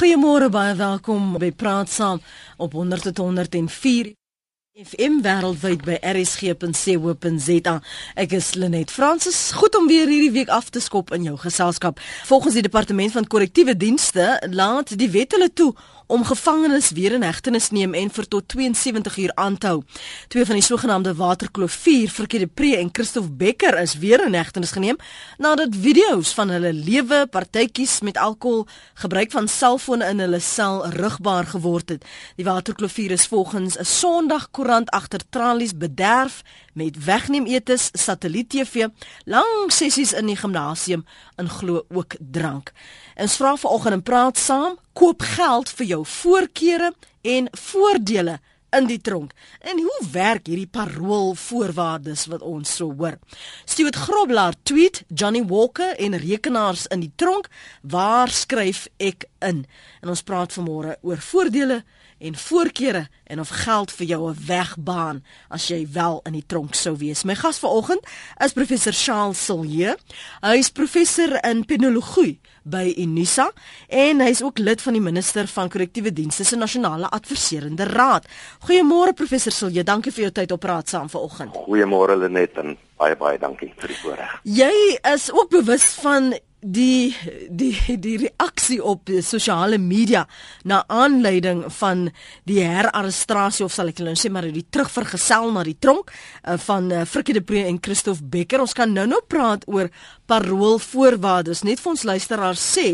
Goeiemôre baie welkom by Praat Saam op 100.104 FM wêreldwyd by rsg.co.za. Ek is Lenet Fransis. Goed om weer hierdie week af te skop in jou geselskap. Volgens die departement van korrektiewe dienste laat die wet hulle toe om gevangenes weer in hegtenis neem en vir tot 72 uur aan te hou. Twee van die sogenaamde Waterkloof 4, Frikkie de Pre en Christof Becker is weer in hegtenis geneem nadat video's van hulle lewe partytjies met alkohol, gebruik van selfone in hulle sel rigbaar geword het. Die Waterkloof 4 is volgens 'n Sondagkoerant agter tralies bederf met wegneem etes, satelliet-TV, lang sessies in die gimnasium en glo ook drank. Ons vra vanoggend en praat saam, koop geld vir jou voorkeure en voordele in die tronk. En hoe werk hierdie paroolvoorwaardes wat ons so hoor? Stuart Grobler tweet Johnny Walker en rekenaars in die tronk, waar skryf ek in? En ons praat vanmôre oor voordele en voorkeure en of geld vir jou 'n wegbaan as jy wel in die tronk sou wees. My gas vanoggend is professor Charles Silje. Hy is professor in penologie by Unisa en hy's ook lid van die minister van korrektiewe dienste se nasionale adviserende raad. Goeiemôre professor Silje, dankie vir jou tyd op praat saam vanoggend. Goeiemôre Lenet en baie baie dankie vir die voorreg. Jy is ook bewus van die die die reaksie op sosiale media na aanleiding van die herarrestasie of sal ek nou sê maar die terugvergesel na die tronk uh, van uh, Frikkie de Pre en Christof Becker. Ons kan nou nou praat oor paroolvoorwaardes. Net vir ons luisteraars sê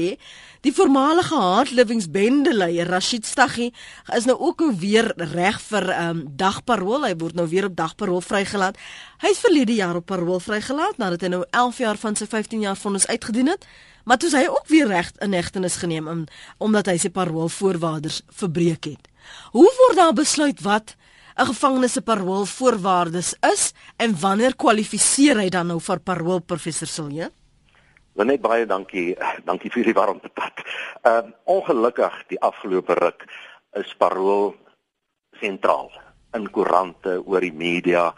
Die voormalige hardlewingsbendeleier Rashid Staghi is nou ook weer reg vir um, dagparool. Hy word nou weer op dagparool vrygelaat. Hy is verlede jaar op parool vrygelaat nadat hy nou 11 jaar van sy 15 jaar vonnis uitgedien het. Maar toe is hy ook weer reg in hegtenis geneem om, omdat hy sy paroolvoorwaardes verbreek het. Hoe word daar besluit wat 'n gevangenes se paroolvoorwaardes is en wanneer kwalifiseer hy dan nou vir parool professor Silje? Net baie dankie. Dankie vir die warmte pad. Ehm uh, ongelukkig die afgelope ruk is parool sentraal in koerante oor die media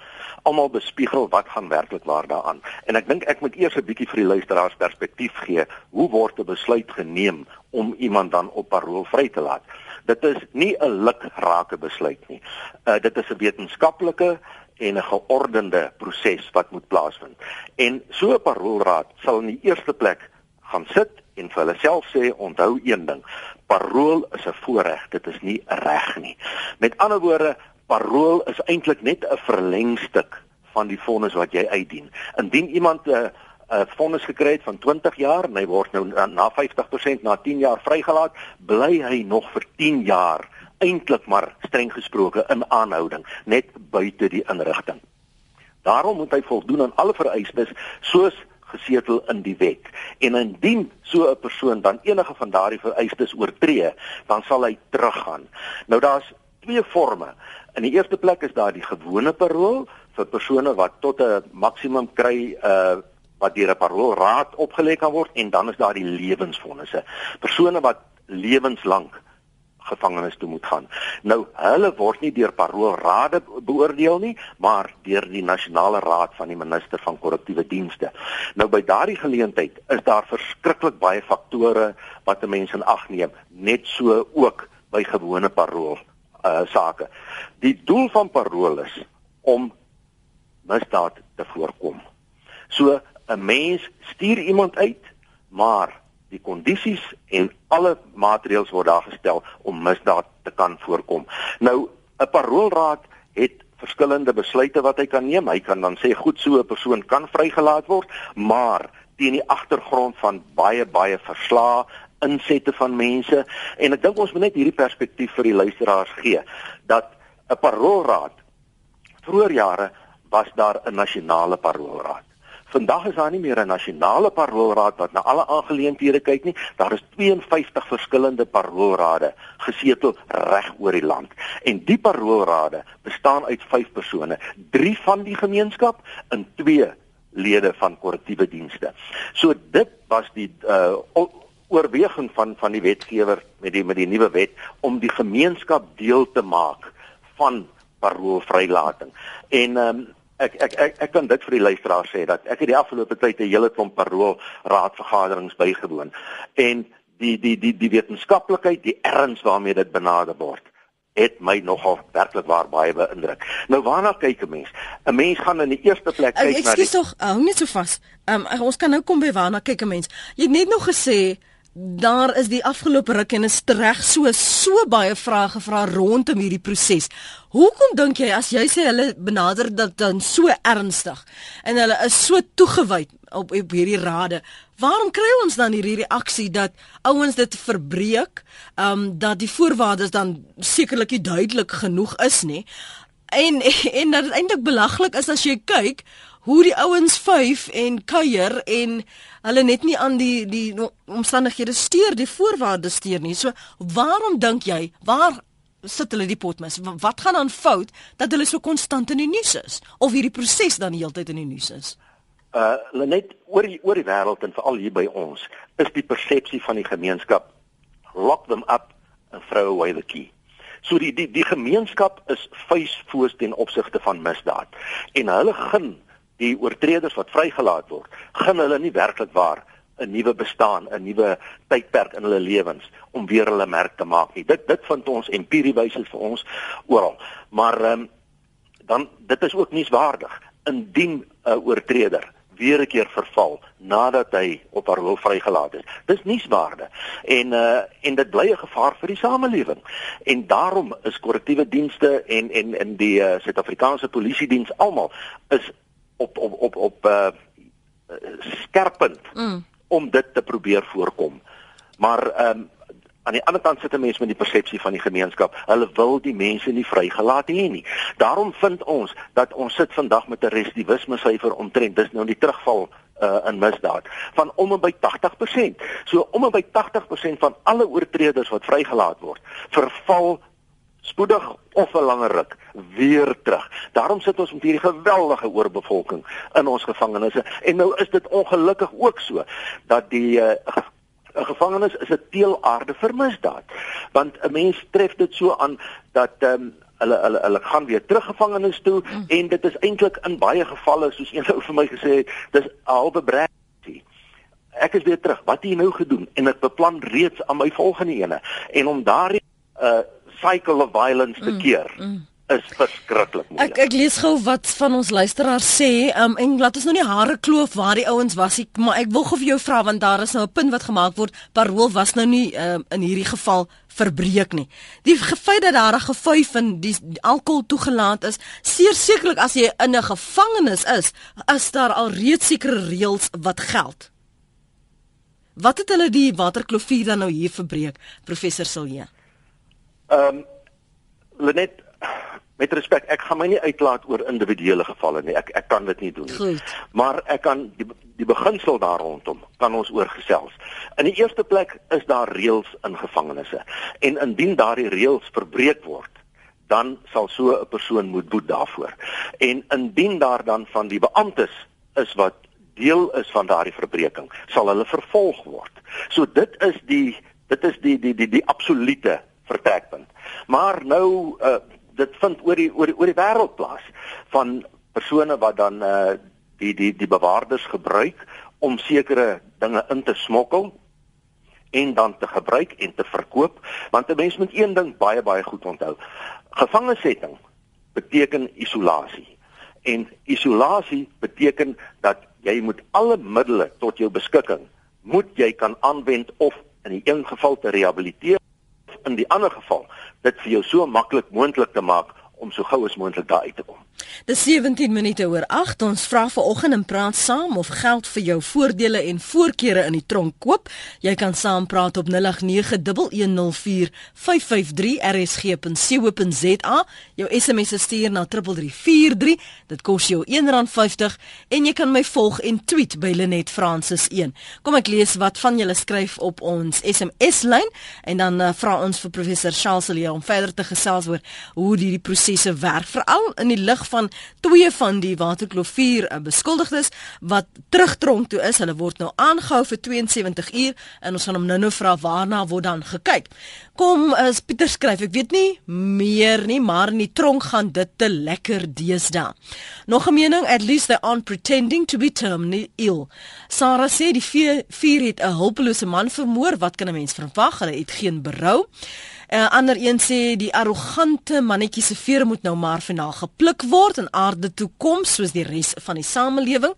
almal bespiegel wat gaan werklik waar daaraan. En ek dink ek moet eers 'n bietjie vir die luisteraars perspektief gee. Hoe word 'n besluit geneem om iemand dan op parool vry te laat? Dit is nie 'n lukrake besluit nie. Uh dit is 'n wetenskaplike en 'n geordende proses wat moet plaasvind. En so 'n paroolraad sal in die eerste plek gaan sit en vir hulle self sê onthou een ding, parool is 'n voorreg, dit is nie 'n reg nie. Met ander woorde, parool is eintlik net 'n verlengstuk van die vonnis wat jy uitdien. Indien iemand 'n uh, 'n vonnis gekry het van 20 jaar en hy word nou na, na 50% na 10 jaar vrygelaat, bly hy nog vir 10 jaar eintlik maar streng gesproke in aanhouding net buite die inrigting. Daarom moet hy voldoen aan alle vereistes soos gesetel in die wet. En indien so 'n persoon dan enige van daardie vereistes oortree, dan sal hy teruggaan. Nou daar's twee forme. In die eerste plek is daar die gewone parol vir persone wat tot 'n maksimum kry uh wat deur 'n paroolraad opgelê kan word en dan is daar die lewensvonnisse. Persone wat lewenslank gevangenes toe moet gaan. Nou hulle word nie deur paroolrade beoordeel nie, maar deur die nasionale raad van die minister van korrektiewe dienste. Nou by daardie geleentheid is daar verskriklik baie faktore wat 'n mens in ag neem, net so ook by gewone parool uh sake. Die doel van parool is om misdaad te voorkom. So 'n mens stuur iemand uit, maar die kondisies en alle maatreëls word daar gestel om misdaad te kan voorkom. Nou 'n paroolraad het verskillende besluite wat hy kan neem. Hy kan dan sê goed so 'n persoon kan vrygelaat word, maar teen die agtergrond van baie baie verslae insette van mense en ek dink ons moet net hierdie perspektief vir die luisteraars gee dat 'n paroolraad vroeër jare was daar 'n nasionale paroolraad Vandag is daar nie meer 'n nasionale paroolraad wat na alle aangeleenthede kyk nie. Daar is 52 verskillende paroolrade gesetel reg oor die land. En die paroolrade bestaan uit 5 persone, 3 van die gemeenskap en 2 lede van korrektiewe dienste. So dit was die uh oorweging van van die wetgewer met die met die nuwe wet om die gemeenskap deel te maak van paroolvrylating. En ehm um, ek ek ek ek kan dit vir die luisteraars sê dat ek het die afgelope tyd 'n hele klomp parool raadvergaderings bygewoon en die die die die wetenskaplikheid, die erns waarmee dit benader word het my nogal werklik waar baie beïndruk. Nou waarna kyk 'n mens? 'n Mens gaan in die eerste plek kyk uh, na die Ekskuus tog, hou net so vas. Um, ons kan nou kom by waarna kyk 'n mens. Jy het net nog gesê daar is die afgelope ruk en is reg so so baie vrae gevra rondom hierdie proses. Hoekom dink jy as jy sê hulle benader dit dan so ernstig en hulle is so toegewyd op op hierdie rade, waarom kry ons dan hierdie reaksie dat ouens dit verbreek, ehm um, dat die voorwaardes dan sekerlik nie duidelik genoeg is nie. En en dat dit eintlik belaglik is as jy kyk hoe die ouens vyf en kuier en hulle net nie aan die die omstandighede steur die voorwaardes steur nie. So waarom dink jy waar sit hulle die potmis? Wat gaan aan fout dat hulle so konstant in die nuus is of hierdie proses dan heeltyd in die nuus is? Uh net oor die oor die wêreld en veral hier by ons is die persepsie van die gemeenskap lock them up and throw away the key. So die die die gemeenskap is vuisvoos ten opsigte van misdaad en hulle gun die oortreders wat vrygelaat word, gaan hulle nie werklik waar 'n nuwe bestaan, 'n nuwe tydperk in hulle lewens om weer hulle merk te maak nie. Dit dit vind ons empirie wys vir ons oral. Maar ehm um, dan dit is ook nie swaardig indien 'n oortreder weer 'n keer verval nadat hy op haar wil vrygelaat is. Dis nie swaarde. En uh en dit bly 'n gevaar vir die samelewing. En daarom is korrektiewe dienste en en in die uh, Suid-Afrikaanse polisie diens almal is op op op op uh skerpend mm. om dit te probeer voorkom. Maar ehm um, aan die ander kant sit 'n mens met die persepsie van die gemeenskap. Hulle wil die mense nie vrygelaat hê nie. Daarom vind ons dat ons sit vandag met 'n residivisme syfer omtrent dis nou die terugval uh in misdaad van om en by 80%. So om en by 80% van alle oortreders wat vrygelaat word, verval spoedig of 'n langer ruk weer terug. Daarom sit ons met hierdie geweldige oorbevolking in ons gevangenisse en nou is dit ongelukkig ook so dat die uh, 'n gevangenis is 'n teelaarde vir misdaad. Want 'n mens tref dit so aan dat ehm um, hulle hulle hulle gaan weer terug gevangenis toe mm. en dit is eintlik in baie gevalle soos een ou vir my gesê het, dis 'n halwe brekkie. Ek is weer terug. Wat het jy nou gedoen? En ek beplan reeds aan my volgende ene. En om daardie uh cycle of violence te mm, keer. Mm, mm is verskriklik moeilik. Ek ek lees gou wat van ons luisteraars sê, um, en laat ons nou nie hare kloof waar die ouens was nie, maar ek wil gou vir jou vra want daar is nou 'n punt wat gemaak word, parol was nou nie um, in hierdie geval verbreek nie. Die feit dat daar 'n gevuif in die, die alkohol toegelaat is, seer sekerlik as jy in 'n gevangenis is, is daar al reeds sekere reëls wat geld. Wat het hulle die waterklofier dan nou hier verbreek, professor Silje? Ehm um, Lenet met respek, ek gaan my nie uitlaat oor individuele gevalle nie. Ek ek kan dit nie doen nie. Goed. Maar ek kan die die beginsel daar rondom kan ons oorgesels. In die eerste plek is daar reëls in gevangenisse. En indien daardie reëls verbreek word, dan sal so 'n persoon moet boet daarvoor. En indien daar dan van die beamptes is wat deel is van daardie verbreeking, sal hulle vervolg word. So dit is die dit is die die die die absolute vertrekpunt. Maar nou uh, dit vind oor die oor die, oor die wêreld plaas van persone wat dan uh, die die die bewaarders gebruik om sekere dinge in te smokkel en dan te gebruik en te verkoop want 'n mens moet een ding baie baie goed onthou. Gevangesetting beteken isolasie. En isolasie beteken dat jy moet alle middele tot jou beskikking moet jy kan aanwend of in die een geval te rehabiliteer in die ander geval dit vir jou so maklik moontlik te maak om so gou as moontlik daar uit te kom. Dis 17 minute oor 8. Ons vra vanoggend en praat saam of geld vir jou voordele en voorkeure in die tronk koop. Jy kan saam praat op 0891104553 rsg.co.za. Jou SMS stuur na 3343. Dit kos jou R1.50 en jy kan my volg en tweet by Lenet Francis 1. Kom ek lees wat van julle skryf op ons SMS lyn en dan uh, vra ons vir professor Charles Lee om verder te gesels oor hoe hierdie prosesse werk veral in die lig waarvan twee van die Waterkloof 4 uh, beskuldigdes wat terugtronk toe is. Hulle word nou aangehou vir 72 uur en ons gaan hom nou-nou vra waarna word dan gekyk. Kom as Pieter skryf, ek weet nie meer nie, maar in die tronk gaan dit te lekker deesdae. Nog 'n mening, at least they aren't pretending to be terminally ill. Sarah sê die vier, vier het 'n hulpelose man vermoor, wat kan 'n mens verwag? Hulle het geen berou. 'n uh, Ander een sê die arrogante mannetjie se vere moet nou maar finaal gepluk word en aarde toe kom soos die res van die samelewing.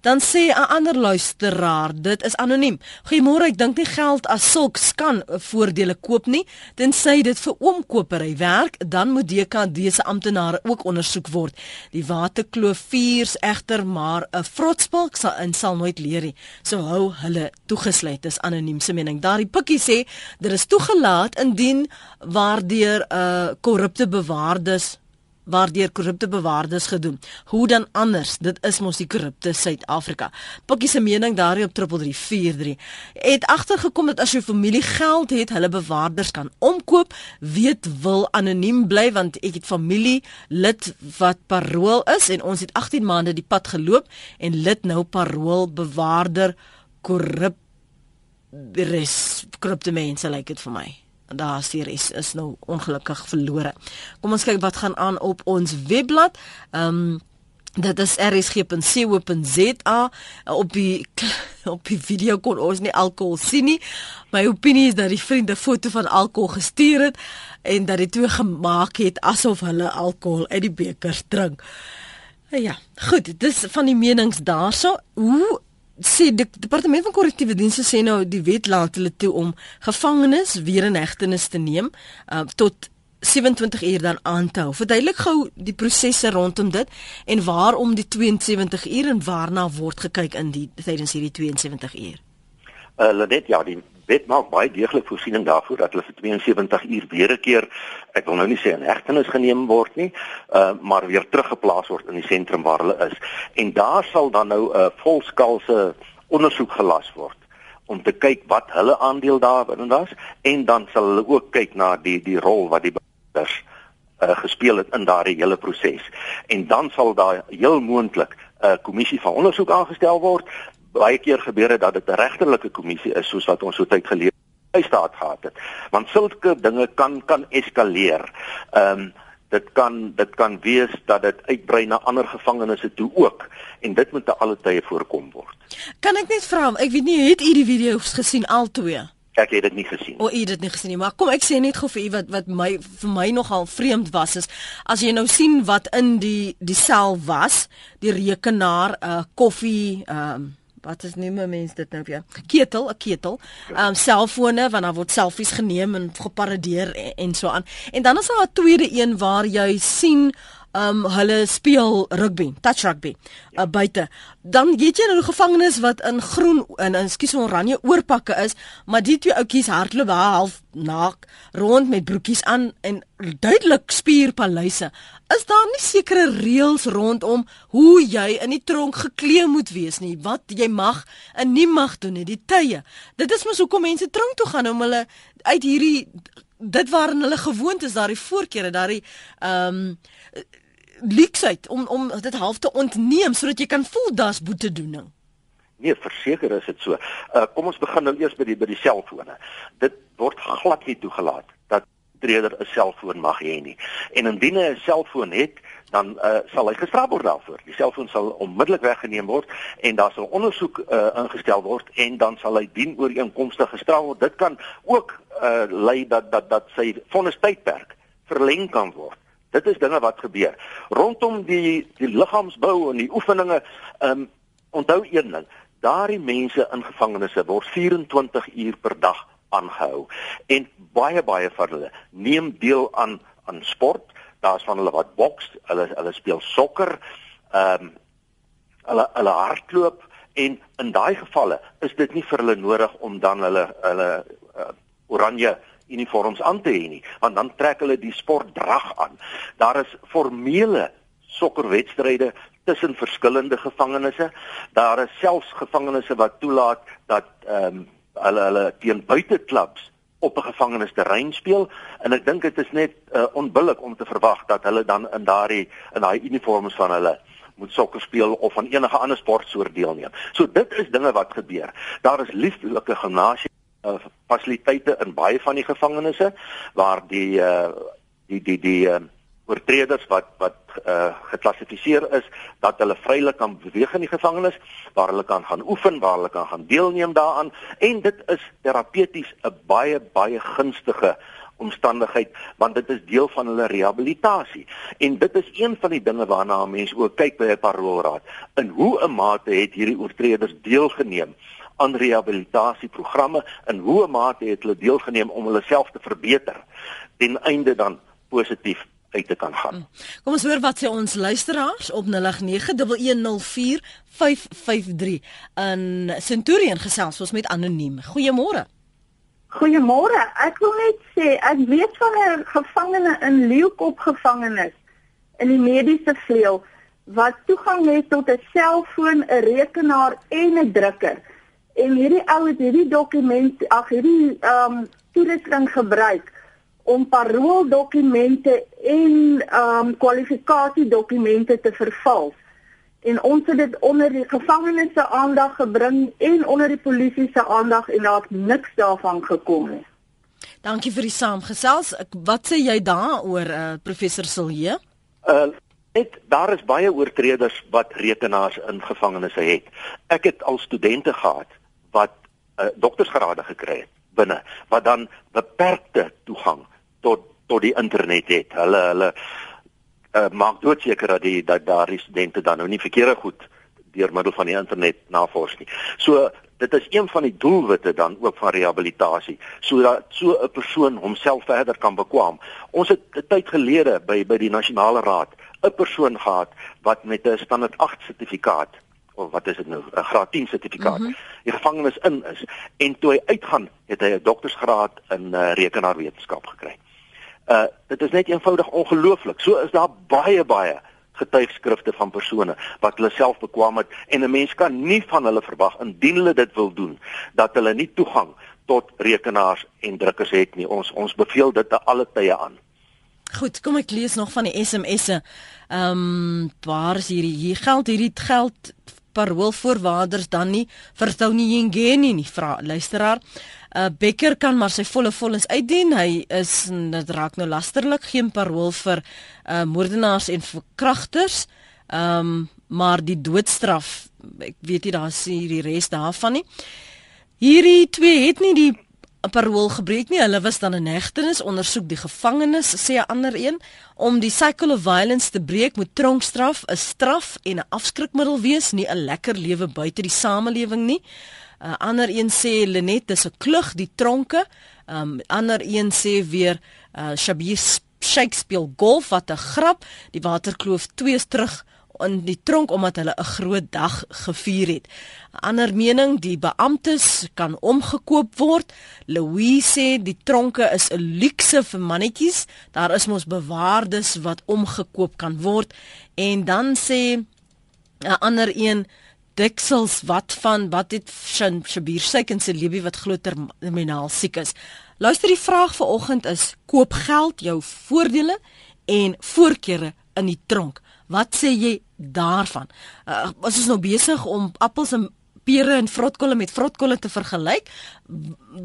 Dan sê 'n ander luisteraar, dit is anoniem. Goeiemôre, ek dink nie geld as sulks kan voordele koop nie, tensy dit vir oomkopery werk, dan moet DKD se amptenare ook ondersoek word. Die waterkloof viers egter maar 'n frotspalk sal in sal nooit leer nie. So hou hulle toegesluit, is anoniem se mening. Daardie pikkie sê dit is toegelaat indien waardeur 'n uh, korrupte bewaardes waardeur korrupte bewaardes gedoen. Hoe dan anders? Dit is mos die korrupte Suid-Afrika. Pikkie se mening daarin op 3343 het agtergekom dat as jou familie geld het, hulle bewaarders kan omkoop, weet wil anoniem bly want ek het familie lid wat parool is en ons het 18 maande die pad geloop en lid nou parool bewaarder korrup res korrupte mense lyk like dit vir my daar series is nou ongelukkig verlore. Kom ons kyk wat gaan aan op ons webblad. Ehm um, dit is rsg.co.za op die op die video kon ons nie alkohol sien nie. My opinie is dat die vriende foto van alkohol gestuur het en dat dit toe gemaak het asof hulle alkohol uit die beker drink. Ja, goed, dis van die menings daarso. Hoe sê die departement van korrektiewe dienste sê nou die wet laat hulle toe om gevangenes weer in hegtenis te neem uh, tot 27 uur dan aan te hou. Verduidelik gou die prosesse rondom dit en waarom die 72 uur en waarna word gekyk in die tydens hierdie 72 uur. Hulle uh, net ja, die wet maak baie deeglik voorsiening daarvoor dat hulle vir 72 uur weer 'n keer ek wil nou nie sê in hegtenis geneem word nie, uh, maar weer teruggeplaas word in die sentrum waar hulle is. En daar sal dan nou 'n uh, volskaalse ondersoek gelas word om te kyk wat hulle aandeel daarin was en dan sal hulle ook kyk na die die rol wat die bewaarders uh, gespeel het in daardie hele proses. En dan sal daar heel moontlik 'n uh, kommissie van ondersoek aangestel word baie keer gebeur dit dat dit 'n regterlike kommissie is soos wat ons so tyd gelede by staat gehad het. Want sulke dinge kan kan eskaleer. Ehm um, dit kan dit kan wees dat dit uitbrei na ander gevangenisse toe ook en dit moet te alle tye voorkom word. Kan ek net vra, ek weet nie het u die video's gesien al twee? Ek het dit nie gesien. O, u het dit nie gesien nie, maar kom ek sê net gou vir u wat wat my vir my nogal vreemd was is as jy nou sien wat in die die sel was, die rekenaar, uh, koffie, ehm um, wat is meer mense dit nou weer? Ketel 'n ketel. Ehm um, selfone want dan word selfies geneem en geparadeer en, en so aan. En dan is daar 'n tweede een waar jy sien um hulle speel rugby, touch rugby uh, buite. Dan weet jy nou gevangenes wat in groen en ekskuus oranje oorpakke is, maar die twee ouetjies hardloop half naak rond met broekies aan en duidelik spierpaleise. Is daar nie sekere reëls rondom hoe jy in die tronk geklee moet wees nie, wat jy mag en nie mag doen nie, die tye. Dit is mos hoekom mense tronk toe gaan om hulle uit hierdie dit waarin hulle gewoond is, daardie voorkeure, daardie ehm um, leksheid om om dit half te ontneem sodat jy kan voel daar's boetedoening. Nee, verseker is dit so. Uh kom ons begin nou eers by die by die selfone. Dit word glad nie toegelaat dat treder 'n selfoon mag hê nie. En indien hy 'n selfoon het, dan uh sal hy gestraf word daarvoor. Die selfoon sal onmiddellik weggeneem word en daar sal ondersoek uh ingestel word en dan sal hy dien ooreenkomstig gestraf word. Dit kan ook uh lei dat dat dat sy vonnis tydperk verleng kan word. Dit is dinge wat gebeur. Rondom die die liggaamsbou en die oefeninge, ehm um, onthou een ding, daardie mense in gevangenisse word 24 uur per dag aangehou en baie baie van hulle neem deel aan aan sport. Daar's van hulle wat boks, hulle hulle speel sokker, ehm um, hulle hulle hardloop en in daai gevalle is dit nie vir hulle nodig om dan hulle hulle uh, oranje uniforms aan te hê nie, want dan trek hulle die sportdrag aan. Daar is formele sokkerwedstryde tussen verskillende gevangenisse. Daar is selfs gevangenisse wat toelaat dat ehm um, hulle hulle teen buiteklubs op 'n gevangenisterrein speel en ek dink dit is net uh, onbillik om te verwag dat hulle dan in daardie in daai uniforms van hulle moet sokker speel of aan enige ander sportsoort deelneem. So dit is dinge wat gebeur. Daar is lieflike gimnasie uh, fasiliteite in baie van die gevangenisse waar die uh, die die die uh, oortreders wat wat uh, geklassifiseer is dat hulle vrylik kan beweeg in die gevangenis waar hulle kan gaan oefen, waar hulle kan gaan deelneem daaraan. En dit is terapeuties 'n baie baie gunstige omstandigheid want dit is deel van hulle rehabilitasie en dit is een van die dinge waarna mense ook kyk by 'n paroolraad. In hoe 'n mate het hierdie oortreders deelgeneem aan rehabilitasieprogramme en hoe mate het hulle deelgeneem om hulle self te verbeter ten einde dan positief uit te kan gaan. Hmm. Kom ons hoor wat sê ons luisteraars op 0891104553 in Centurion gesels ons met anoniem. Goeiemôre. Goeiemôre. Ek wil net sê ek weet van 'n gevangene in Leeukop gevangenis in die mediese vleuel wat toegang het tot 'n selfoon, 'n rekenaar en 'n drukker. En hierdie ou het hierdie dokument, ag hierdie ehm um, toerusting gebruik om parooldokumente en ehm um, kwalifikasiedokumente te vervals. En ons het dit onder die gevangenes se aandag gebring en onder die polisie se aandag en daar het niks daarvan gekom nie. Dankie vir die saamgesels. Wat sê jy daaroor uh, professor Silje? Uh net daar is baie oortreders wat rekenaars in gevangenes het. Ek het al studente gehad wat 'n uh, doktorsgraad gekry het binne wat dan beperkte toegang tot tot die internet het. Hulle hulle uh, maak doodseker dat die dat daardie studente dan nou nie verkeerde goed deur middel van die internet navors nie. So dit is een van die doelwitte dan ook van rehabilitasie sodat so 'n persoon homself verder kan bekwam. Ons het 'n tyd gelede by by die nasionale raad 'n persoon gehad wat met 'n standaard 8 sertifikaat of wat is dit nou 'n graad 10 sertifikaat mm -hmm. die gevangenis in is en toe hy uitgaan het hy 'n doktorsgraad in uh, rekenaarwetenskap gekry. Uh dit is net eenvoudig ongelooflik. So is daar baie baie getuigskrifte van persone wat hulle self bekwam het en 'n mens kan nie van hulle verwag indien hulle dit wil doen dat hulle nie toegang tot rekenaars en drukkers het nie. Ons ons beveel dit te alle tye aan. Goed, kom ek lees nog van die SMS'e. Ehm um, waar is hierdie hier geld hierdie geld paroolvoorwaarders dan nie vertou nie Jengeni nie vra luisteraar. uh, Becker kan maar sy volle vollens uitdien. Hy is dit raak nou lasterlik geen parool vir uh, moordenaars en verkragters. Ehm um, maar die doodstraf, ek weet nie daar is hier die res daarvan nie. Hierdie twee het nie die parool gebreek nie. Hulle was dan in hegtenis, ondersoek die gevangenes, sê 'n ander een, om die cycle of violence te breek moet tronkstraf 'n straf en 'n afskrikmiddel wees, nie 'n lekker lewe buite die samelewing nie. 'n uh, Ander een sê Lenet dis 'n klug die tronke. 'n um, Ander een sê weer uh, Shabir Shakespeare golf wat 'n grap, die waterkloof 2 terug in die tronk omdat hulle 'n groot dag gevier het. 'n Ander mening, die beamptes kan omgekoop word. Louise sê die tronke is 'n luukse vir mannetjies. Daar is mos bewaardes wat omgekoop kan word. En dan sê 'n ander een diksels wat van wat het Shabir Sheikh en sy liefie wat glo terminaal siek is. Luister die vraag vanoggend is koop geld jou voordele en voorkeure in die tronk. Wat sê jy daarvan? Uh, ons is nou besig om appels en pere en vrotkolle met vrotkolle te vergelyk.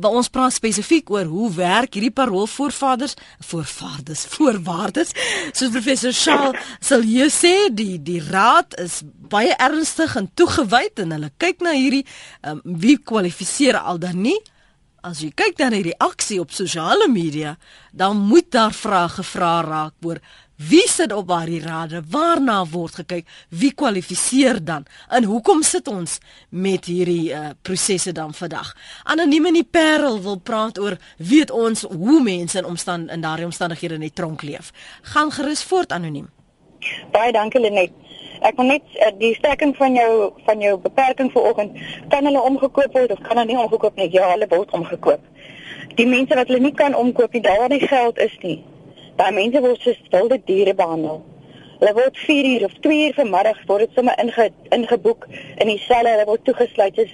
Ons praat spesifiek oor hoe werk hierdie paroolvoorvaders, voorvaders, voorwaardes. Soos professor Shaal sal jy sê die die raad is baie ernstig en toegewyd en hulle kyk na hierdie um, wie kwalifiseer al dan nie. As jy kyk dan hierdie aksie op sosiale media, dan moet daar vrae gevra raak oor Wie sit op daardie rade? Waarna word gekyk? Wie kwalifiseer dan? En hoekom sit ons met hierdie uh, prosesse dan vandag? Anoniem in die Parel wil praat oor weet ons hoe mense in omstand in daardie omstandighede net tronk leef. Gaan gerus voort anoniem. Baie dankie Lenet. Ek wil net uh, die sterking van jou van jou beperking vanoggend kan hulle omgekoop word of kan hulle nie omgekoop nie? Ja, hulle word omgekoop. Die mense wat hulle nie kan omkoop nie, daar waar die geld is nie Daai mense word soos wilde diere behandel. Hulle word 4 uur of 2 uur vanmiddag word dit sommer inge ingeboek in die selle, hulle word toegesluit as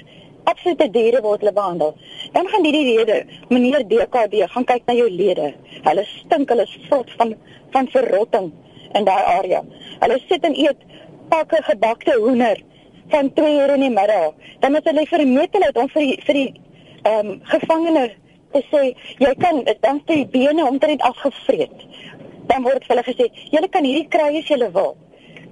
absolute diere word hulle behandel. Dan gaan hierdie rede, meneer DKD, gaan kyk na jou lede. Hulle stink, hulle is vrot van van verrotting in daai area. Hulle sit en eet pakke gebakte hoender van 2 ure in die middag. Dan is hulle vermetelheid om vir die, vir die ehm um, gevangene te sê jy kan dan die bene omtrent afgevreet. Dan word hulle gesê, "Julle kan hierdie kry as julle wil."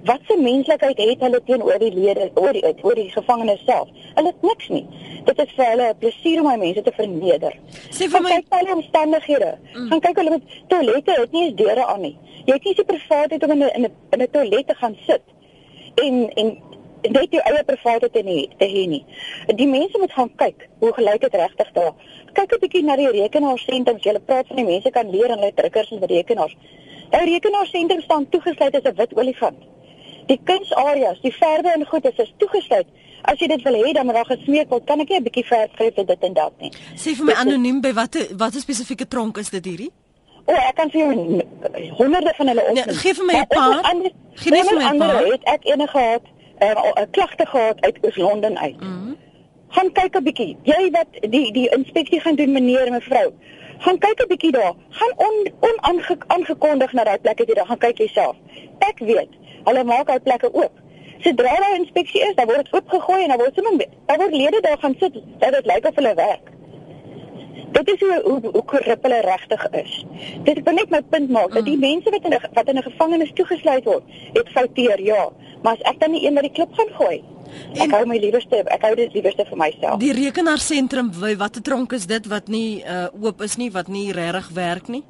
Wat se menslikheid het hulle teenoor die lede oor die oor die gevangenes self? Hulle het niks nie. Dit is vir hulle 'n plesier om my mense te verneder. Sê vir my kyk hulle omstandighede. Mm. Gaan kyk hulle met toilette het nie eens deure aan nie. Jy nie se privaatheid om in 'n in 'n toilet te gaan sit en en net jou eie privaatheid te hê te hê nie. Die mense moet gaan kyk hoe gelyk dit regtig daar. Kyk 'n bietjie na die rekenaarsentrums. Jy praat van die mense kan leer en hulle drukkers en rekenaars. Die rekenaarsentrums staan toegesluit as 'n wit olifant. Die kunsareas, die verwe en goed is toegesluit. As jy dit wil hê dan raak gesmeek word, kan ek net 'n bietjie verf gee vir dit en dat nie. Sê vir my anoniem by watter watter spesifieke tronk is dit hierdie? O, oh, ek kan vir jou honderde van hulle opneem. Nee, gee vir my 'n paar. Gee net vir my 'n paar. Het ek enige gehad uh, 'n klagte gehad uit Oos-London uit. Mm -hmm. Gaan kyk 'n bietjie. Jy wat die die inspeksie gaan doen meneer en mevrou. Gaan kyk 'n bietjie daar. Gaan on onaangekondig na daai plekke toe. Dan gaan kyk jouself. Ek weet, hulle maak daai plekke oop. Sodra daar 'n inspeksie is, dan word dit oopgegooi en dan word sommer daar word lede daar gaan sit dat dit lyk of hulle werk. Dit is hoe hoe, hoe korrup hulle regtig is. Dit wil net my punt maak dat die mm. mense wat in 'n wat in 'n gevangenis toegesluit word, het fouteer, ja, maar as ek dan nie een met die klip gaan gooi. En ek hou my liewerste, ek hou dit liewerste vir myself. Die rekenaarsentrum, watter tronk is dit wat nie uh, oop is nie, wat nie regtig werk nie?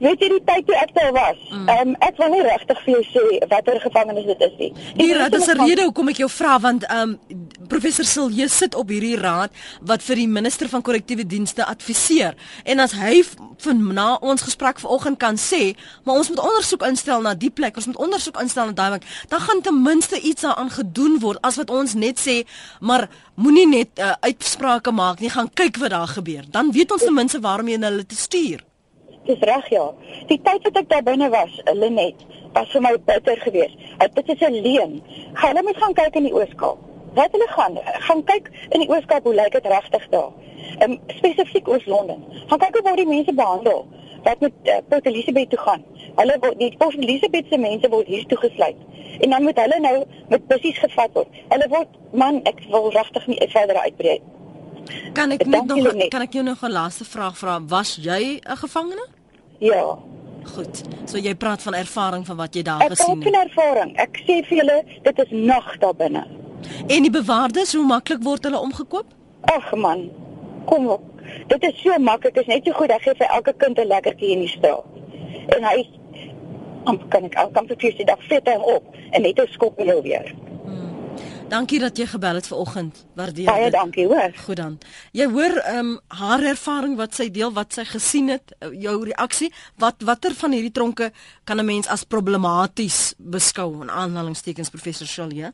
Weet jy die tyd toe ek daar was? Mm. Ehm mm. um, ek wil nie regtig vir jou sê watter gevangenis dit is nie. Die raad is 'n rede hoekom ek jou vra want ehm um, professor Silje sit op hierdie raad wat vir die minister van korrektiewe dienste adviseer. En as hy van na ons gesprek vanoggend kan sê, maar ons moet ondersoek instel na die plek, ons moet ondersoek instel na daai plek, dan gaan ten minste iets daaraan gedoen word as wat ons net sê, maar moenie net uh, uitsprake maak nie, gaan kyk wat daar gebeur. Dan weet ons ten minste waarom jy hulle te stuur. Dis reg ja. Die tyd wat ek daar binne was, Lenet, was vir my bitter geweest. Dit is 'n leuen. Gaan hulle moet gaan kyk in die Ooskaap. Wat hulle gaan gaan kyk in die Ooskaap hoe lyk dit regtig daar? Ehm um, spesifiek Oos-London. Gaan kyk hoe word die mense behandel wat met uh, Port Elizabeth toe gaan. Hulle word die Port Elizabeth se mense word hier toegesluit. En dan moet hulle nou met presies gevat word. Hulle word man, ek wil regtig nie verder uitbrei. Kan ek net nog kan ek jou nog 'n laaste vraag vra? Was jy 'n gevangene? Ja. Goed. So jy praat van ervaring van wat jy daar ek gesien het. Ek praat van ervaring. Ek sê vir julle, dit is nag daar binne. En die bewaarders, hoe maklik word hulle omgekoop? Ag man. Kom op. Dit is so maklik. Dit is net so goed dat gee vir elke kind 'n lekkertjie in die straat. En hy amper kan ek elke keer vir sy dag vet hom op en net 'n skop wil weer. Dankie dat jy gebel het vanoggend. Waardeer dit. Baie dankie, hoor. Goed dan. Jy hoor ehm um, haar ervaring wat sy deel, wat sy gesien het, eh, jou reaksie, wat watter van hierdie tronke kan 'n mens as problematies beskou in aanhalingstekens professor Shalia?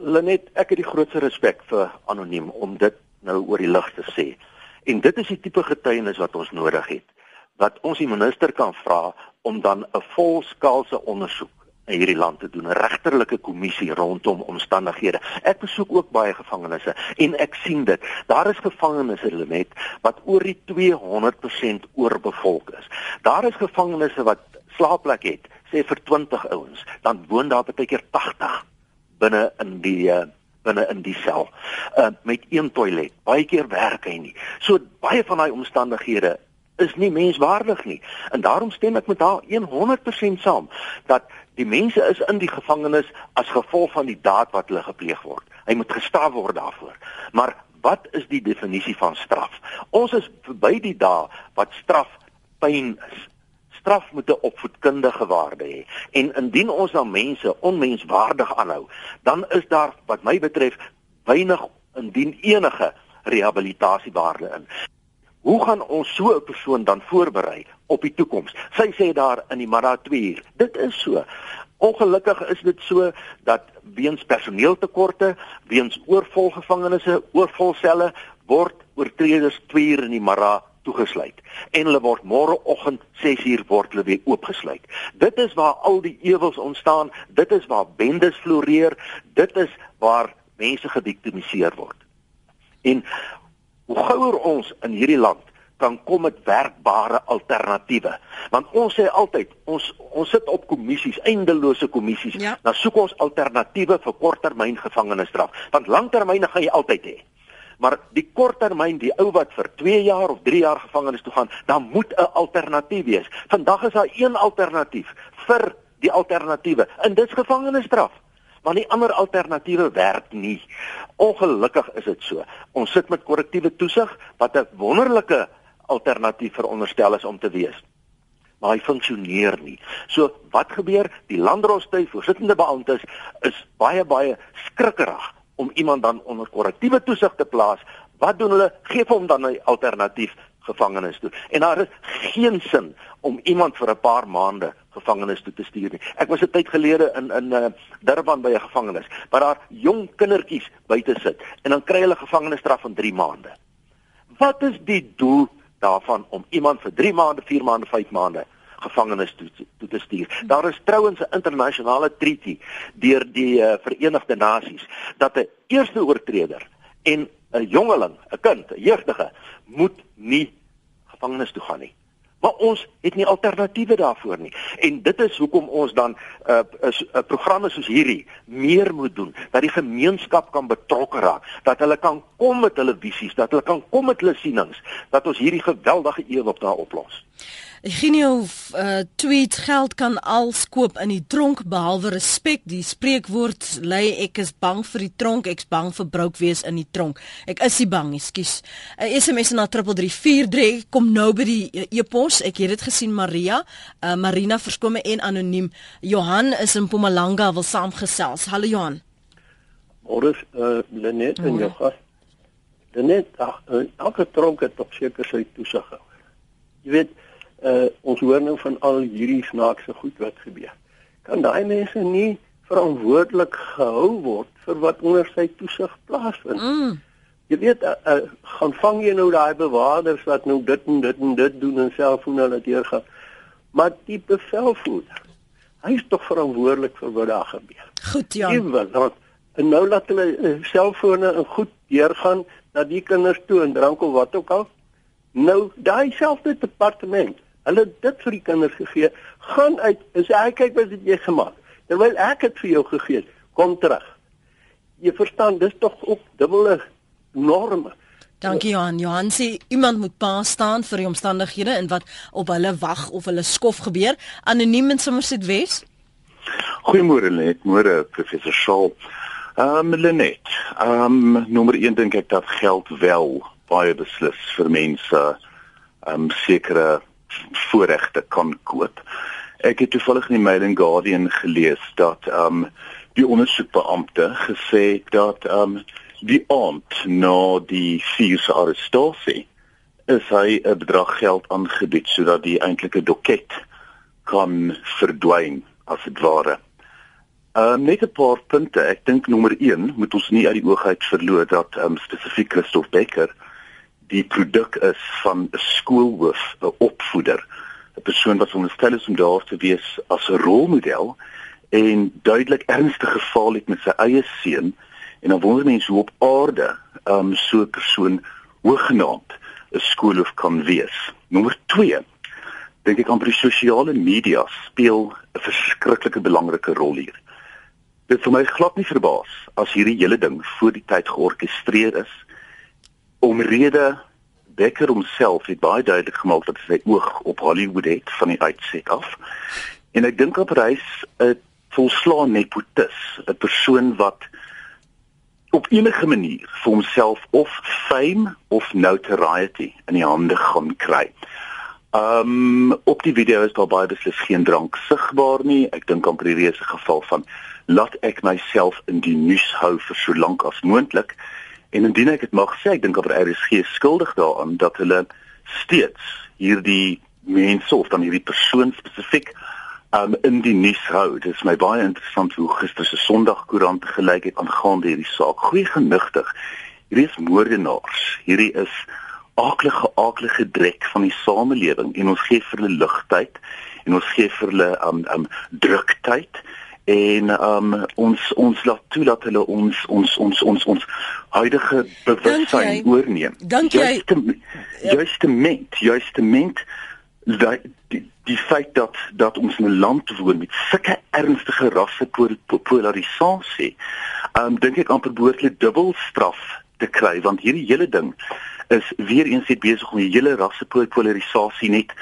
Lenet, ek het die grootste respek vir anoniem om dit nou oor die lig te sê. En dit is die tipe getuienis wat ons nodig het. Wat ons die minister kan vra om dan 'n volskaalse ondersoek in hierdie land te doen, 'n regterlike kommissie rondom omstandighede. Ek besoek ook baie gevangenisse en ek sien dit. Daar is gevangenisse Lenet wat oor die 200% oorbevolk is. Daar is gevangenisse wat slaapplek het, sê vir 20 ouens, dan woon daar baie keer 80 binne in die uh, binne in die sel uh, met een toilet. Baie keer werk hy nie. So baie van daai omstandighede is nie menswaardig nie. En daarom stem ek met haar 100% saam dat Die mense is in die gevangenis as gevolg van die daad wat hulle gepleeg word. Hy moet gestraf word daarvoor. Maar wat is die definisie van straf? Ons is verby die dae wat straf pyn is. Straf moet 'n opvoedkundige waarde hê. En indien ons dan mense onmenswaardig aanhou, dan is daar wat my betref weinig indien enige rehabilitasiewaarde in. Hoe gaan ons so 'n persoon dan voorberei op die toekoms? Sy sê daar in die Mara 2 uur. Dit is so. Ongelukkig is dit so dat weens personeeltekorte, weens oorvol gevangenisse, oorvol selle word oortreders 2 uur in die Mara toegesluit en hulle word môreoggend 6 uur word hulle weer oopgesluit. Dit is waar al die ewels ontstaan, dit is waar bendes floreer, dit is waar mense geviktimiseer word. En hoe gouer ons in hierdie land kan kom met werkbare alternatiewe. Want ons sê altyd, ons ons sit op kommissies, eindelose kommissies, ja. dan soek ons alternatiewe vir korttermyn gevangenisstraf. Want langtermyne gaan jy altyd hê. Maar die korttermyn, die ou wat vir 2 jaar of 3 jaar gevangenis toe gaan, dan moet 'n alternatief wees. Vandag is daar een alternatief vir die alternatiewe, en dit is gevangenisstraf want die ander alternatiewe werk nie. Ongelukkig is dit so. Ons sit met korrektiewe toesig wat 'n wonderlike alternatief veronderstel is om te wees. Maar hy funksioneer nie. So wat gebeur? Die landrostui voorsittende beamptes is baie baie skrikkerig om iemand dan onder korrektiewe toesig te plaas. Wat doen hulle? Geef hom dan 'n alternatief gevangenis toe. En daar is geen sin om iemand vir 'n paar maande gevangenis toe te stuur nie. Ek was 'n tyd gelede in in uh, Durban by 'n gevangenis waar daar jong kindertjies buite sit en dan kry hulle gevangenisstraf van 3 maande. Wat is die doel daarvan om iemand vir 3 maande, 4 maande, 5 maande gevangenis toe, toe te stuur. Daar is trouens 'n internasionale treaty deur die uh, Verenigde Nasies dat 'n eerste oortreder en 'n jongeling, 'n kind, 'n jeugdige moet nie gevangenis toe gaan nie. Maar ons het nie alternatiewe daarvoor nie. En dit is hoekom ons dan 'n uh, uh, uh, programme soos hierdie meer moet doen dat die gemeenskap kan betrokke raak, dat hulle kan kom met hulle visies, dat hulle kan kom met hulle sienings, dat ons hierdie geweldige een op daar oplos. Eugenio uh, tweet geld kan als koop in die tronk behalwe respek. Die spreekwoord lei ek is bang vir die tronk, ek's bang vir brouk wees in die tronk. Ek is nie bang skus. 'n uh, SMS na 3343 kom nou by die uh, e-pos. Ek het dit gesien Maria, uh, Marina verskome en anoniem. Johan is in Mpumalanga wil saamgesels. Hallo Johan. Môre uh, Lenet en jou gas. Lenet, ag, uh, elke tronk het op seker sy toesig. Jy weet uh ons hoor nou van al hierdie snaakse goed wat gebeur. Kan daai mense nie verantwoordelik gehou word vir wat onder sy toesig plaasvind? Mm. Jy weet, uh, uh, gaan vang jy nou daai bewakers wat nou dit en dit en dit doen en selfoon hulle deurgaan. Maar die bevelvoerder, hy is tog verantwoordelik vir wat daar gebeur. Goed, ja. En nou laat hulle uh, selfone en goed deurgaan na die kinders toe en drank of wat ook al. Nou, daai selfde departement Hulle dit vir die kinders gegee. Gaan uit en sê, "Hy kyk wat het jy gemaak." Terwyl ek dit vir jou gegee het, kom terug. Jy verstaan, dis tog ook dubbele norme. Dankie Johan. Johan sê iemand moet pa staan vir die omstandighede en wat op hulle wag of hulle skof gebeur. Anoniem in Somerset Wes. Goeiemôre Lenet, môre professor Shaw. Ehm um, Lenet, ehm um, nommer 1 dink ek dat geld wel baie beslis vir mense ehm um, sekere voorregte kan koop. Ek het toevallig in die Mail and Guardian gelees dat ehm um, die ondersoekbeampte gesê het dat ehm um, die aand na die se arrestasie is hy 'n bedrag geld aangebied sodat die eintlike doket kan verdwyn as dit ware. Ehm um, net 'n paar punte. Ek dink nommer 1 moet ons nie uit die oog uit verloor dat ehm um, spesifiek Christof Becker die produk is van 'n skoolhoof, 'n opvoeder, 'n persoon wat veronderstel is om daar te wees as 'n rolmodel en duidelik ernstige geval het met sy eie seun en dan wonder mense hoe op aarde um, so 'n persoon hooggenaamd 'n skoolhoof kan wees. Nommer 2 dink ek amper die sosiale media speel 'n verskriklike belangrike rol hier. Dit vir my glad nie verbaas as hierdie hele ding voor die tyd georkestreer is omrede Becker homself het baie duidelik gemaak dat hy oog op Hollywood het van die uitset af. En ek dink op reis 'n volslaan nepotus, 'n persoon wat op enige manier vir homself of fame of notoriety in die hande gaan kry. Um op die video is daar baie beslis geen drank sigbaar nie. Ek dink amper hierdie is 'n geval van laat ek myself in die nuus hou vir so lank as moontlik En indien ek dit mag sê, ek dink dat RSG skuldig daaraan dat hulle steeds hierdie mense of dan hierdie persoon spesifiek um, in die nuus hou. Dit is my baie interessant hoe gister se Sondagkoerant gelyk het aangaande hierdie saak. Goeie genigtig. Hierdie is moordenaars. Hierdie is aaklige aaklige drek van die samelewing en ons gee vir hulle ligtyd en ons gee vir hulle um um druktyd en um ons ons laat toelaat hulle ons ons ons ons ons huidige bewustheid oorneem. Dink jy justement justement dat die, die feit dat dat ons 'n land woon met sulke ernstige rasse polarisasie, um dink ek amper behoorlik dubbel straf te kry want hierdie hele ding is weer eens net besig om die hele rasse polarisasie net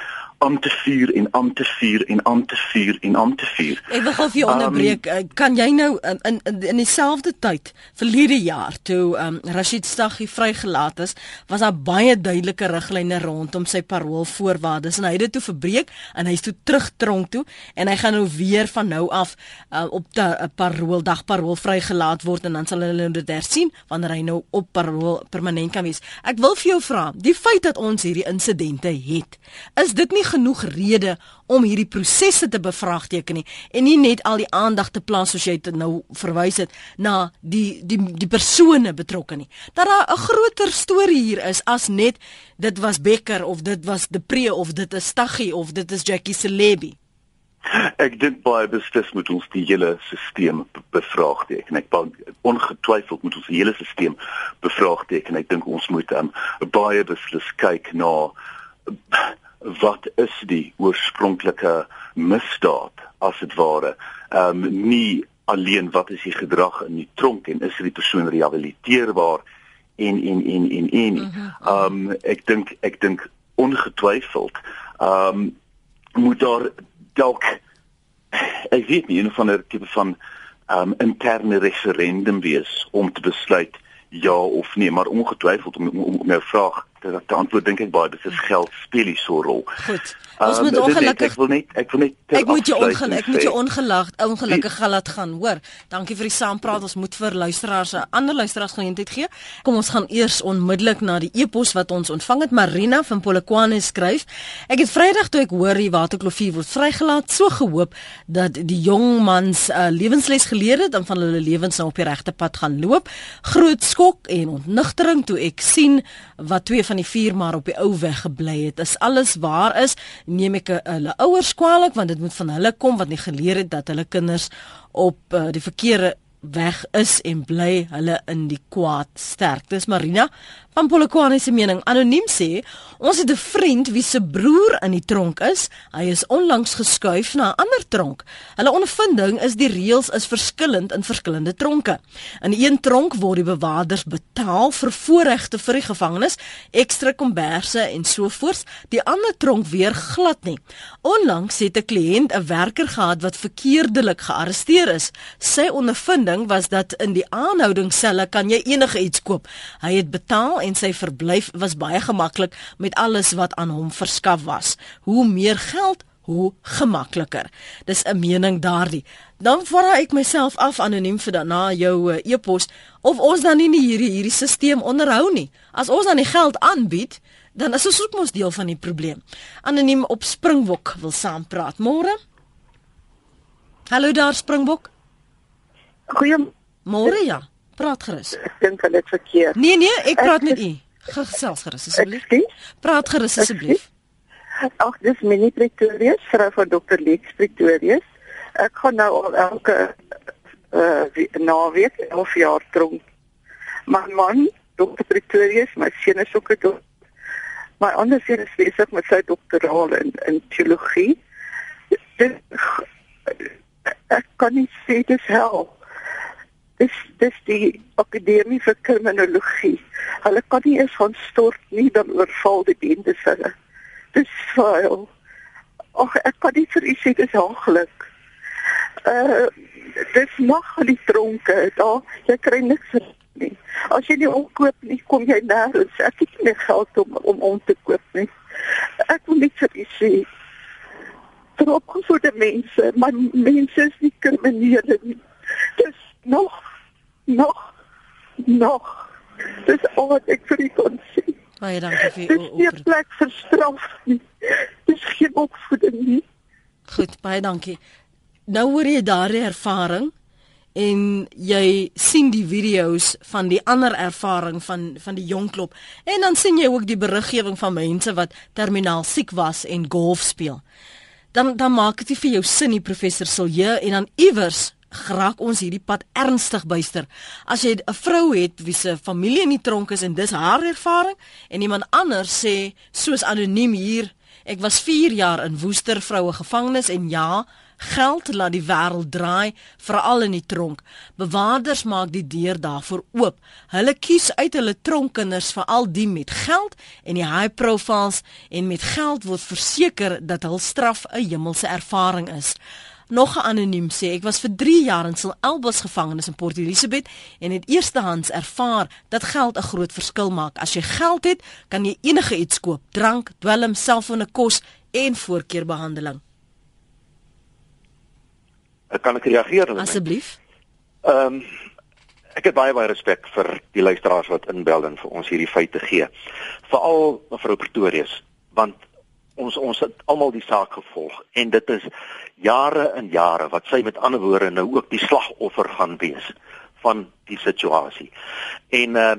aan te vuur en aan te vuur en aan te vuur en aan te vuur. Ek wil gou vir jou onderbreek. Um, kan jy nou in in in dieselfde tyd verlede jaar toe um, Rashid Staghi vrygelaat is, was daar baie duidelike riglyne rondom sy paroolvoorwaardes en hy het dit toe verbreek en hy's toe terug tronk toe en hy gaan nou weer van nou af uh, op 'n uh, parool dag parool vrygelaat word en dan sal hulle dit hersien wanneer hy nou op parool permanent kan wees. Ek wil vir jou vra, die feit dat ons hierdie insidente het, is dit nie genoeg rede om hierdie prosesse te bevraagteken nie en nie net al die aandag te plaas soos jy dit nou verwys het na die die die persone betrokke nie. Dat daar 'n groter storie hier is as net dit was Becker of dit was De Pre of dit is Staggie of dit is Jackie Celebi. Ek dink baie beslis moet ons die hele stelsel bevraagteken. Ek ongetwyfeld moet ons die hele stelsel bevraagteken. Ek dink ons moet um, baie beslis kyk na wat is die oorspronklike misdaad as dit ware ehm um, nie alleen wat is die gedrag in die tronk en is die persoon rehabiliteerbaar en en en en en mhm. ehm um, ek dink ek dink ongetwyfeld ehm um, moet daar dalk ek weet nie 'n van 'n tipe van ehm um, interne referendum wees om te besluit ja of nee maar ongetwyfeld om om, om 'n vraag te, te antwoord dink ek baie dis is geld speel hier so 'n rol. Goed. Ons um, moet ongelukkig ek wil net ek wil net Ek moet jou ongelukkig ek moet jou ongelag ongelukkig gaan laat gaan, hoor. Dankie vir die saampraat. Ons moet vir luisteraars 'n ander luisteraars geleentheid gee. Kom ons gaan eers onmiddellik na die e-pos wat ons ontvang het. Marina van Polokwane skryf: Ek het Vrydag toe ek hoor die waterkloofie word vrygelaat, so gehoop dat die jong mans uh, lewensles geleer het en van hulle lewens nou op die regte pad gaan loop. Groot skok en ontnigtering toe ek sien wat twee van die vier maar op die ou weg gebly het. As alles waar is, neem ek hulle ouers kwaliek want dit moet van hulle kom wat nie geleer het dat hulle kinders op uh, die verkeerde weg is en bly hulle in die kwaad sterk. Dis Marina van Polokwane se mening anoniem sê ons het 'n vriend wie se broer in die tronk is. Hy is onlangs geskuif na 'n ander tronk. Hulle ondervinding is die reëls is verskillend in verskillende tronke. In een tronk word die bewakers betaal vir voorregte vir die gevangenes, ekstra komberse en so voort. Die ander tronk weer glad nie. Onlangs het 'n kliënt 'n werker gehad wat verkeerdelik gearresteer is. Sy ondervinding was dat in die aanhoudingsselle kan jy enige iets koop. Hy het betaal en sy verblyf was baie gemaklik met alles wat aan hom verskaf was. Hoe meer geld, hoe gemakliker. Dis 'n mening daardie. Dan vra ek myself af anoniem vir dan na jou uh, e-pos of ons dan nie hierdie hierdie stelsel onderhou nie. As ons dan die geld aanbied, dan is ons ook mos deel van die probleem. Anoniem op Springbok wil saampraat. Môre? Hallo daar Springbok. Goeiemôre ja. Praat gerus. Ek dink hulle het verkeerd. Nee nee, ek praat ek, met u. Gesels gerus asseblief. Praat gerus asseblief. Ag, dis Minnie Pretorius, vrou van Dr. Lex Pretorius. Ek gaan nou al elke uh naweek 11 jaar tronk. My man, Dr. Pretorius, my seun is ook 'n dokter. My ander seun is besig met sy doktoraal in in teologie. Dit ek kan nie sê dit help dis dis die akademie vir kriminologie. Hulle kan nie eens gaan stort nie dan oorval die bendes hulle. Dis vuil. Ag ek kan nie vir u sê dis haaglik. Uh dis nog die tronke. Daar jy kry niks nie. As jy nie omkoop nie, kom jy nêrens. Ek het nie geld om om om te koop nie. Ek wil net vir u sê vir die mense, maar mense is nie kriminele nie. Dis nog nog nog. Dis al wat ek vir u kon sê. Baie dankie vir u dis nie plek vir straf nie. Dis geen opvoeding nie. Goed baie dankie. Nou hoor jy daardie ervaring en jy sien die video's van die ander ervaring van van die jong klop. En dan sien jy ook die beriggewing van mense wat terminaal siek was en golf speel. Dan dan maak dit vir jou sin nie professor Silje en dan iewers geraak ons hierdie pad ernstig byster. As jy 'n vrou het wie se familie in die tronk is en dis haar ervaring en iemand anders sê soos anoniem hier, ek was 4 jaar in Woester vroue gevangenis en ja, geld laat die wêreld draai, veral in die tronk. Bewaarders maak die deur daarvoor oop. Hulle kies uit hulle tronkkinders veral die met geld en die high profiles en met geld word verseker dat hul straf 'n hemelse ervaring is. Nog 'n anoniem sê ek was vir 3 jaar in Sil Elbos gevangenis in Port Elizabeth en het eerstehands ervaar dat geld 'n groot verskil maak. As jy geld het, kan jy enige iets koop: drank, dwelm, selfone, kos en voorkeurbehandeling. Ek kan ek reageer asseblief? Ehm um, ek het baie baie respek vir die luisteraars wat inbel en vir ons hierdie feite gee. Veral mevrou Pretorius, want ons ons het almal die saak gevolg en dit is jare en jare wat sy met ander woorde nou ook die slagoffer gaan wees van die situasie. En uh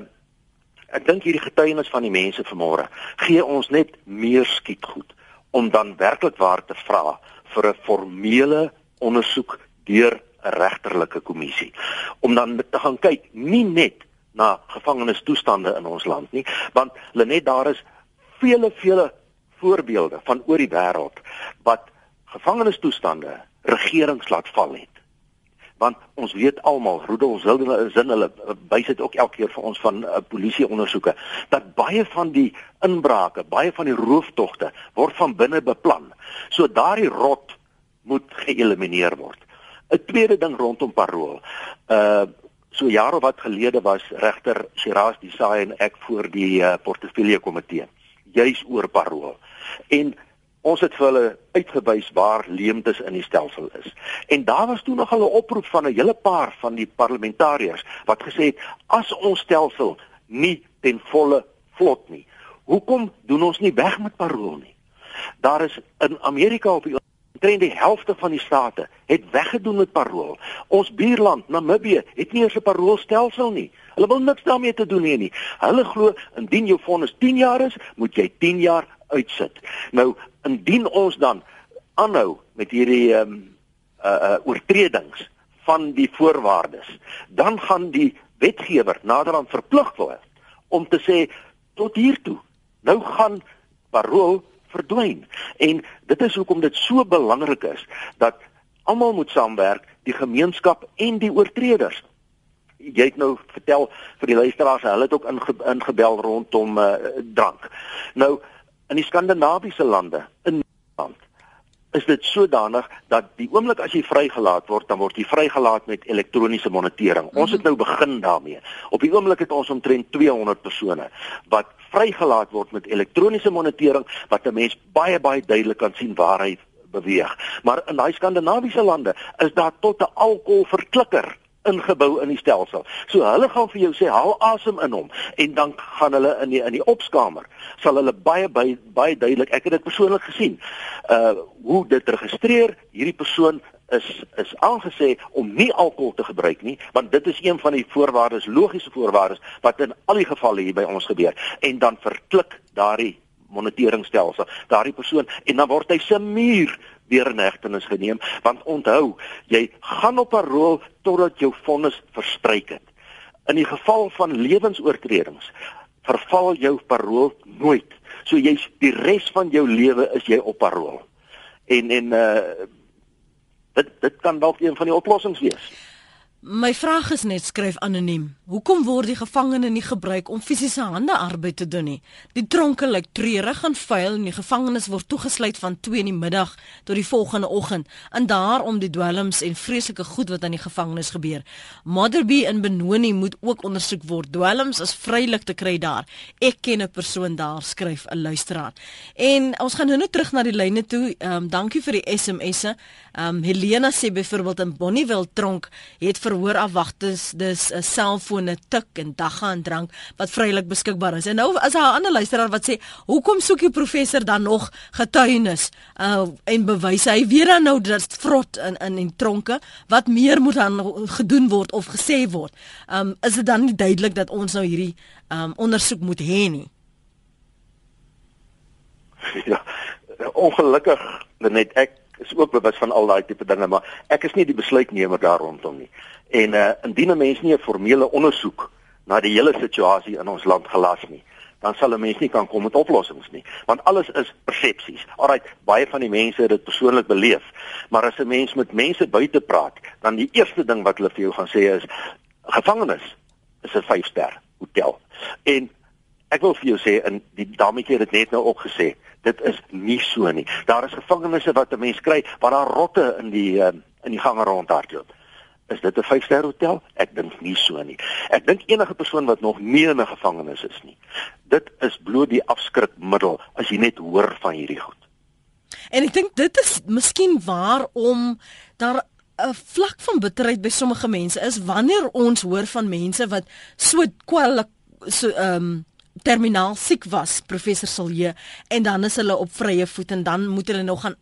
ek dink hierdie getuienis van die mense vanmôre gee ons net meer skietgoed om dan werklik waar te vra vir 'n formele ondersoek deur 'n regterlike kommissie om dan te gaan kyk nie net na gevangenistoestande in ons land nie want Lenet daar is vele vele voorbeelde van oor die wêreld wat gevangenistoestande regerings laat val het. Want ons weet almal, Rudolf Zille is in hulle wys dit ook elke keer vir ons van uh, polisie ondersoeke dat baie van die inbrake, baie van die rooftogte word van binne beplan. So daardie rot moet geëlimineer word. 'n Tweede ding rondom parol. Uh so jare wat gelede was regter Shiraz Desai en ek voor die uh, portefeulje komitee juis oor parol. En ons het vir hulle uitgewys waar leemtes in die stelsel is. En daar was toe nog 'n oproep van 'n hele paar van die parlementariërs wat gesê het as ons stelsel nie ten volle vlot nie, hoekom doen ons nie weg met parol nie? Daar is in Amerika op die omtrent die helfte van die state het weggedoen met parol. Ons buurland Namibië het nie eens 'n paroolstelsel nie. Hulle wil niks daarmee te doen hê nie. Hulle glo indien jou vonnis 10 jaar is, moet jy 10 jaar uitsit. Nou indien ons dan aanhou met hierdie ehm um, uh uh oortredings van die voorwaardes, dan gaan die wetgewer naderhand verplig word om te sê tot hier toe. Nou gaan parol verdwyn. En dit is hoekom dit so belangrik is dat almal moet saamwerk, die gemeenskap en die oortreders. Jy het nou vertel vir die luisteraars, hulle het ook inge, ingebel rondom uh, drank. Nou in die skandinawiese lande in land is dit sodanig dat die oomblik as jy vrygelaat word, dan word jy vrygelaat met elektroniese monitering. Mm -hmm. Ons het nou begin daarmee. Op die oomblik het ons omtrent 200 persone wat vrygelaat word met elektroniese monitering wat 'n mens baie baie duidelik kan sien waar hy beweeg. Maar in daai skandinawiese lande is daar tot 'n alkoholverklikker ingebou in die stelsel. So hulle gaan vir jou sê haal asem in hom en dan gaan hulle in die in die opskamer sal hulle baie baie baie duidelik ek het dit persoonlik gesien. Uh hoe dit registreer hierdie persoon is is aangesê om nie alkohol te gebruik nie want dit is een van die voorwaardes logiese voorwaardes wat in al die gevalle hier by ons gebeur en dan verklik daardie moniteringstelsel daardie persoon en dan word hy se muur weer in hegtenis geneem want onthou jy gaan op 'n rol totdat jou vonnis verstryk het. In die geval van lewensoortredings verval jou parol nooit. So jy's die res van jou lewe is jy op parol. En en uh dit dit kan dalk een van die oplossings wees. My vraag is net skryf anoniem. Hoekom word die gevangene nie gebruik om fisiese hande arbeid te doen nie? Die tronke lyk treurig en vuil en die gevangenes word toegesluit van 2 in die middag tot die volgende oggend. En daarom die dwelms en vreeslike goed wat aan die gevangenes gebeur. Motherby in Benoni moet ook ondersoek word. Dwelms is vrylik te kry daar. Ek ken 'n persoon daar, skryf 'n luisteraar. En ons gaan nou net terug na die lyne toe. Ehm um, dankie vir die SMS'e. Ehm um, Helena sê byvoorbeeld in Bonnieville tronk het verhoor afwagters dis 'n selfone tik en dagga en drank wat vrylik beskikbaar is. En nou as 'n ander luisteraar wat sê, "Hoekom soek die professor dan nog getuienis uh, en bewyse? Hy weet dan nou dat vrot in in en tronke wat meer moet dan gedoen word of gesê word. Um is dit dan nie duidelik dat ons nou hierdie um ondersoek moet hê nie?" Ja. Ongelukkig net ek is ook bewus van al daai tipe dinge, maar ek is nie die besluitnemer daar rondom nie. En uh indien 'n mens nie 'n formele ondersoek na die hele situasie in ons land gelas nie, dan sal 'n mens nie kan kom met oplossings nie, want alles is persepsies. Alraai, baie van die mense het dit persoonlik beleef, maar as 'n mens met mense buite praat, dan die eerste ding wat hulle vir jou gaan sê is gevangenis is 'n 5-ster hotel. En ek wil vir jou sê in die dametjie het dit net nou opgesê, dit is nie so nie. Daar is gevangenisse wat 'n mens kry waar daar rotte in die uh, in die gange rondhardloop. Is dit 'n 5-ster hotel? Ek dink nie so nie. Ek dink enige persoon wat nog nie in 'n gevangenis is nie. Dit is bloot die afskrikmiddel as jy net hoor van hierdie goed. En ek dink dit is miskien waarom daar 'n vlak van bitterheid by sommige mense is wanneer ons hoor van mense wat so kwal so ehm um, terminaal siek was professor Silje en dan is hulle op vrye voet en dan moet hulle nog gaan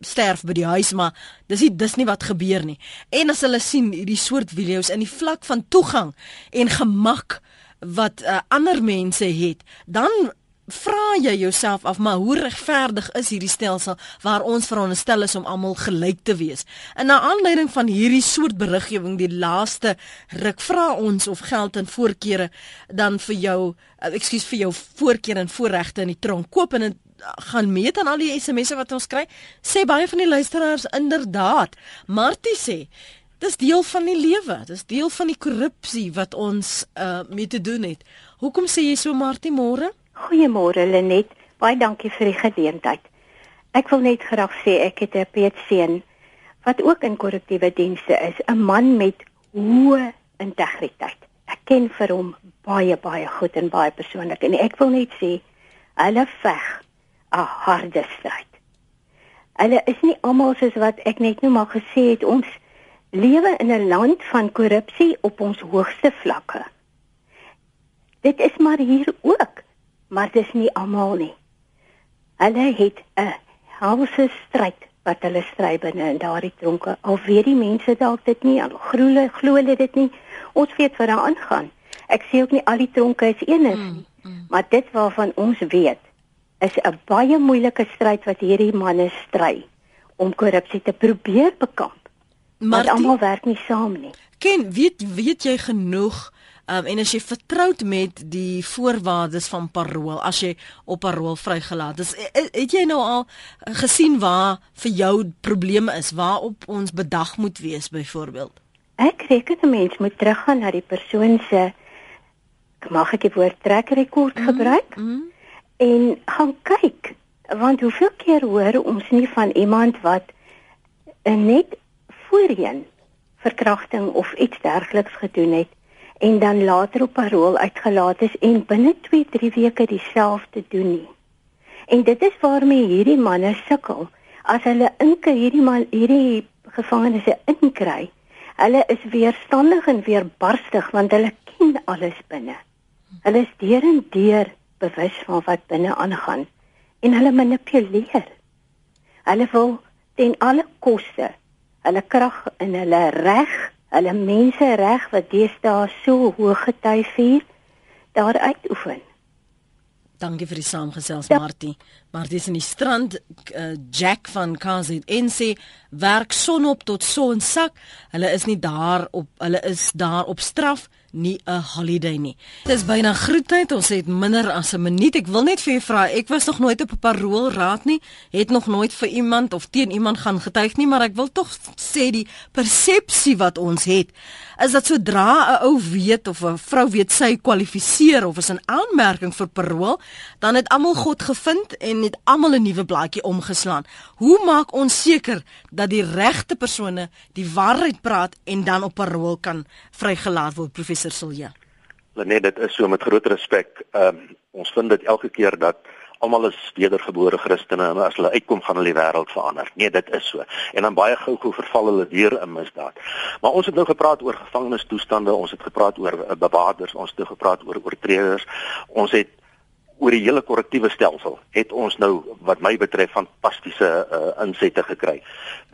sterf by die huis maar dis nie dis nie wat gebeur nie. En as hulle sien hierdie soort video's in die vlak van toegang en gemak wat uh, ander mense het dan vra jy jouself af maar hoe regverdig is hierdie stelsel waar ons veronderstel is om almal gelyk te wees. In 'n aanleiding van hierdie soort beriggewing die laaste ruk vra ons of geld en voorkeure dan vir jou eh, ekskuus vir jou voorkeure en voorregte in die tronk koop en gaan meet aan al die SMS'e wat ons kry. Sê baie van die luisteraars inderdaad. Martie sê Dis deel van die lewe. Dis deel van die korrupsie wat ons uh mee te doen het. Hoekom sê jy so Martie môre? Goeiemôre Lenet, baie dankie vir die geleentheid. Ek wil net graag sê ek het 'n peetseun wat ook in korrektiewe dienste is, 'n man met hoë integriteit. Ek ken vir hom baie baie goed en baie persoonlik en ek wil net sê hulle veg 'n harde stryd. Hulle is nie almal soos wat ek net nou maar gesê het ons lewe in 'n land van korrupsie op ons hoogste vlakke. Dit is maar hier ook maar dis nie almal nie. Hulle het 'n helse stryd wat hulle stry binne in daardie tronke. Al weet die mense dalk dit nie, al glo hulle glo hulle dit nie. Ons weet wat daar aangaan. Ek sê ook nie al die tronke is enig mm, nie. Mm, mm. Maar dit waarvan ons weet is 'n baie moeilike stryd wat hierdie manne stry om korrupsie te probeer bekamp. Maar almal werk nie saam nie. Ken, weet weet jy genoeg Um, en as jy vertroud met die voorwaardes van parol, as jy op parol vrygelaat is, het jy nou al gesien waar vir jou probleme is, waar op ons bedag moet wees byvoorbeeld? Ek reken 'n mens moet teruggaan na die persoon se mag ek die woord trek rekord mm -hmm. gebruik mm -hmm. en gaan kyk want hoeveel keer hoor ons nie van iemand wat net voorheen verkrachting of iets dergeliks gedoen het en dan later op parol uitgelaat is en binne 2-3 weke dieselfde doen nie. En dit is waarmee hierdie manne sukkel. As hulle inke hierdie man hierdie gevangenes inkry, hulle is weerstandig en weerbarstig want hulle ken alles binne. Hulle is deur en deur bewus van wat binne aangaan en hulle manipuleer. Hulle wil ten alle koste hulle krag en hulle reg hulle mense reg wat deesdae so hoog getuig daar uitoefen. Dankie vir die saamgesels Martie. Martie is in die strand uh, Jack van KZN sê werk son op tot son sak. Hulle is nie daar op hulle is daar op straf nie 'n holiday nie. Dit is byna groettyd. Ons het minder as 'n minuut. Ek wil net vir jou vra, ek was nog nooit op 'n paroolraad nie. Het nog nooit vir iemand of teen iemand gaan getuig nie, maar ek wil tog sê die persepsie wat ons het is dat sodra 'n ou weet of 'n vrou weet sy kwalifiseer of is 'n aanmerking vir parool, dan het almal God gevind en het almal 'n nuwe blaadjie omgeslaan. Hoe maak ons seker dat die regte persone die waarheid praat en dan op parool kan vrygelaat word, professor Silja? Lenet, dit is so met groot respek. Ehm um, ons vind dit elke keer dat almal is wedergebore Christene en as hulle uitkom gaan hulle die wêreld verander. Nee, dit is so. En dan baie gou-gou verval hulle weer in misdaad. Maar ons het nou gepraat oor gevangenistoestande, ons het gepraat oor uh, bewaarders, ons het gepraat oor oortreders. Ons het oor die hele korrektiewe stelsel het ons nou wat my betref fantastiese uh, insette gekry.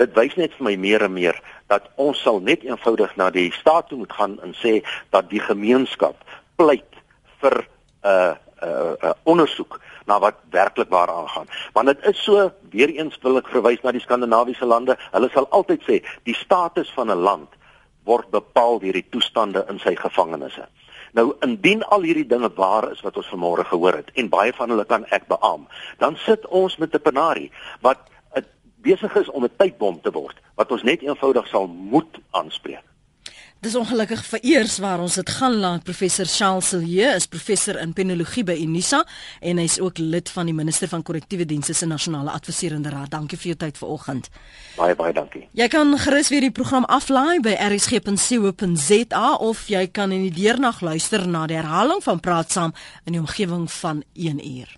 Dit wys net vir my meer en meer dat ons sal net eenvoudig na die staat toe moet gaan en sê dat die gemeenskap pleit vir 'n uh, uh, uh, ondersoek na wat werklik waar aangaan. Want dit is so, weer eens wil ek verwys na die skandinawiese lande. Hulle sal altyd sê die status van 'n land word bepaal deur die toestande in sy gevangenisse. Nou indien al hierdie dinge waar is wat ons vanmôre gehoor het en baie van hulle kan ek beamoen, dan sit ons met 'n penarie wat besig is om 'n tydbom te word wat ons net eenvoudig sal moet aanspreek. Dis ongelukkig vir eers waar ons dit gaan laat professor Charles Silje is professor in penologie by Unisa en hy's ook lid van die minister van korrektiewe dienste se nasionale adviserende raad. Dankie vir jou tyd vanoggend. Baie baie dankie. Jy kan gerus weer die program aflaai by rsg.co.za of jy kan in die deernag luister na die herhaling van Praat saam in die omgewing van 1 uur.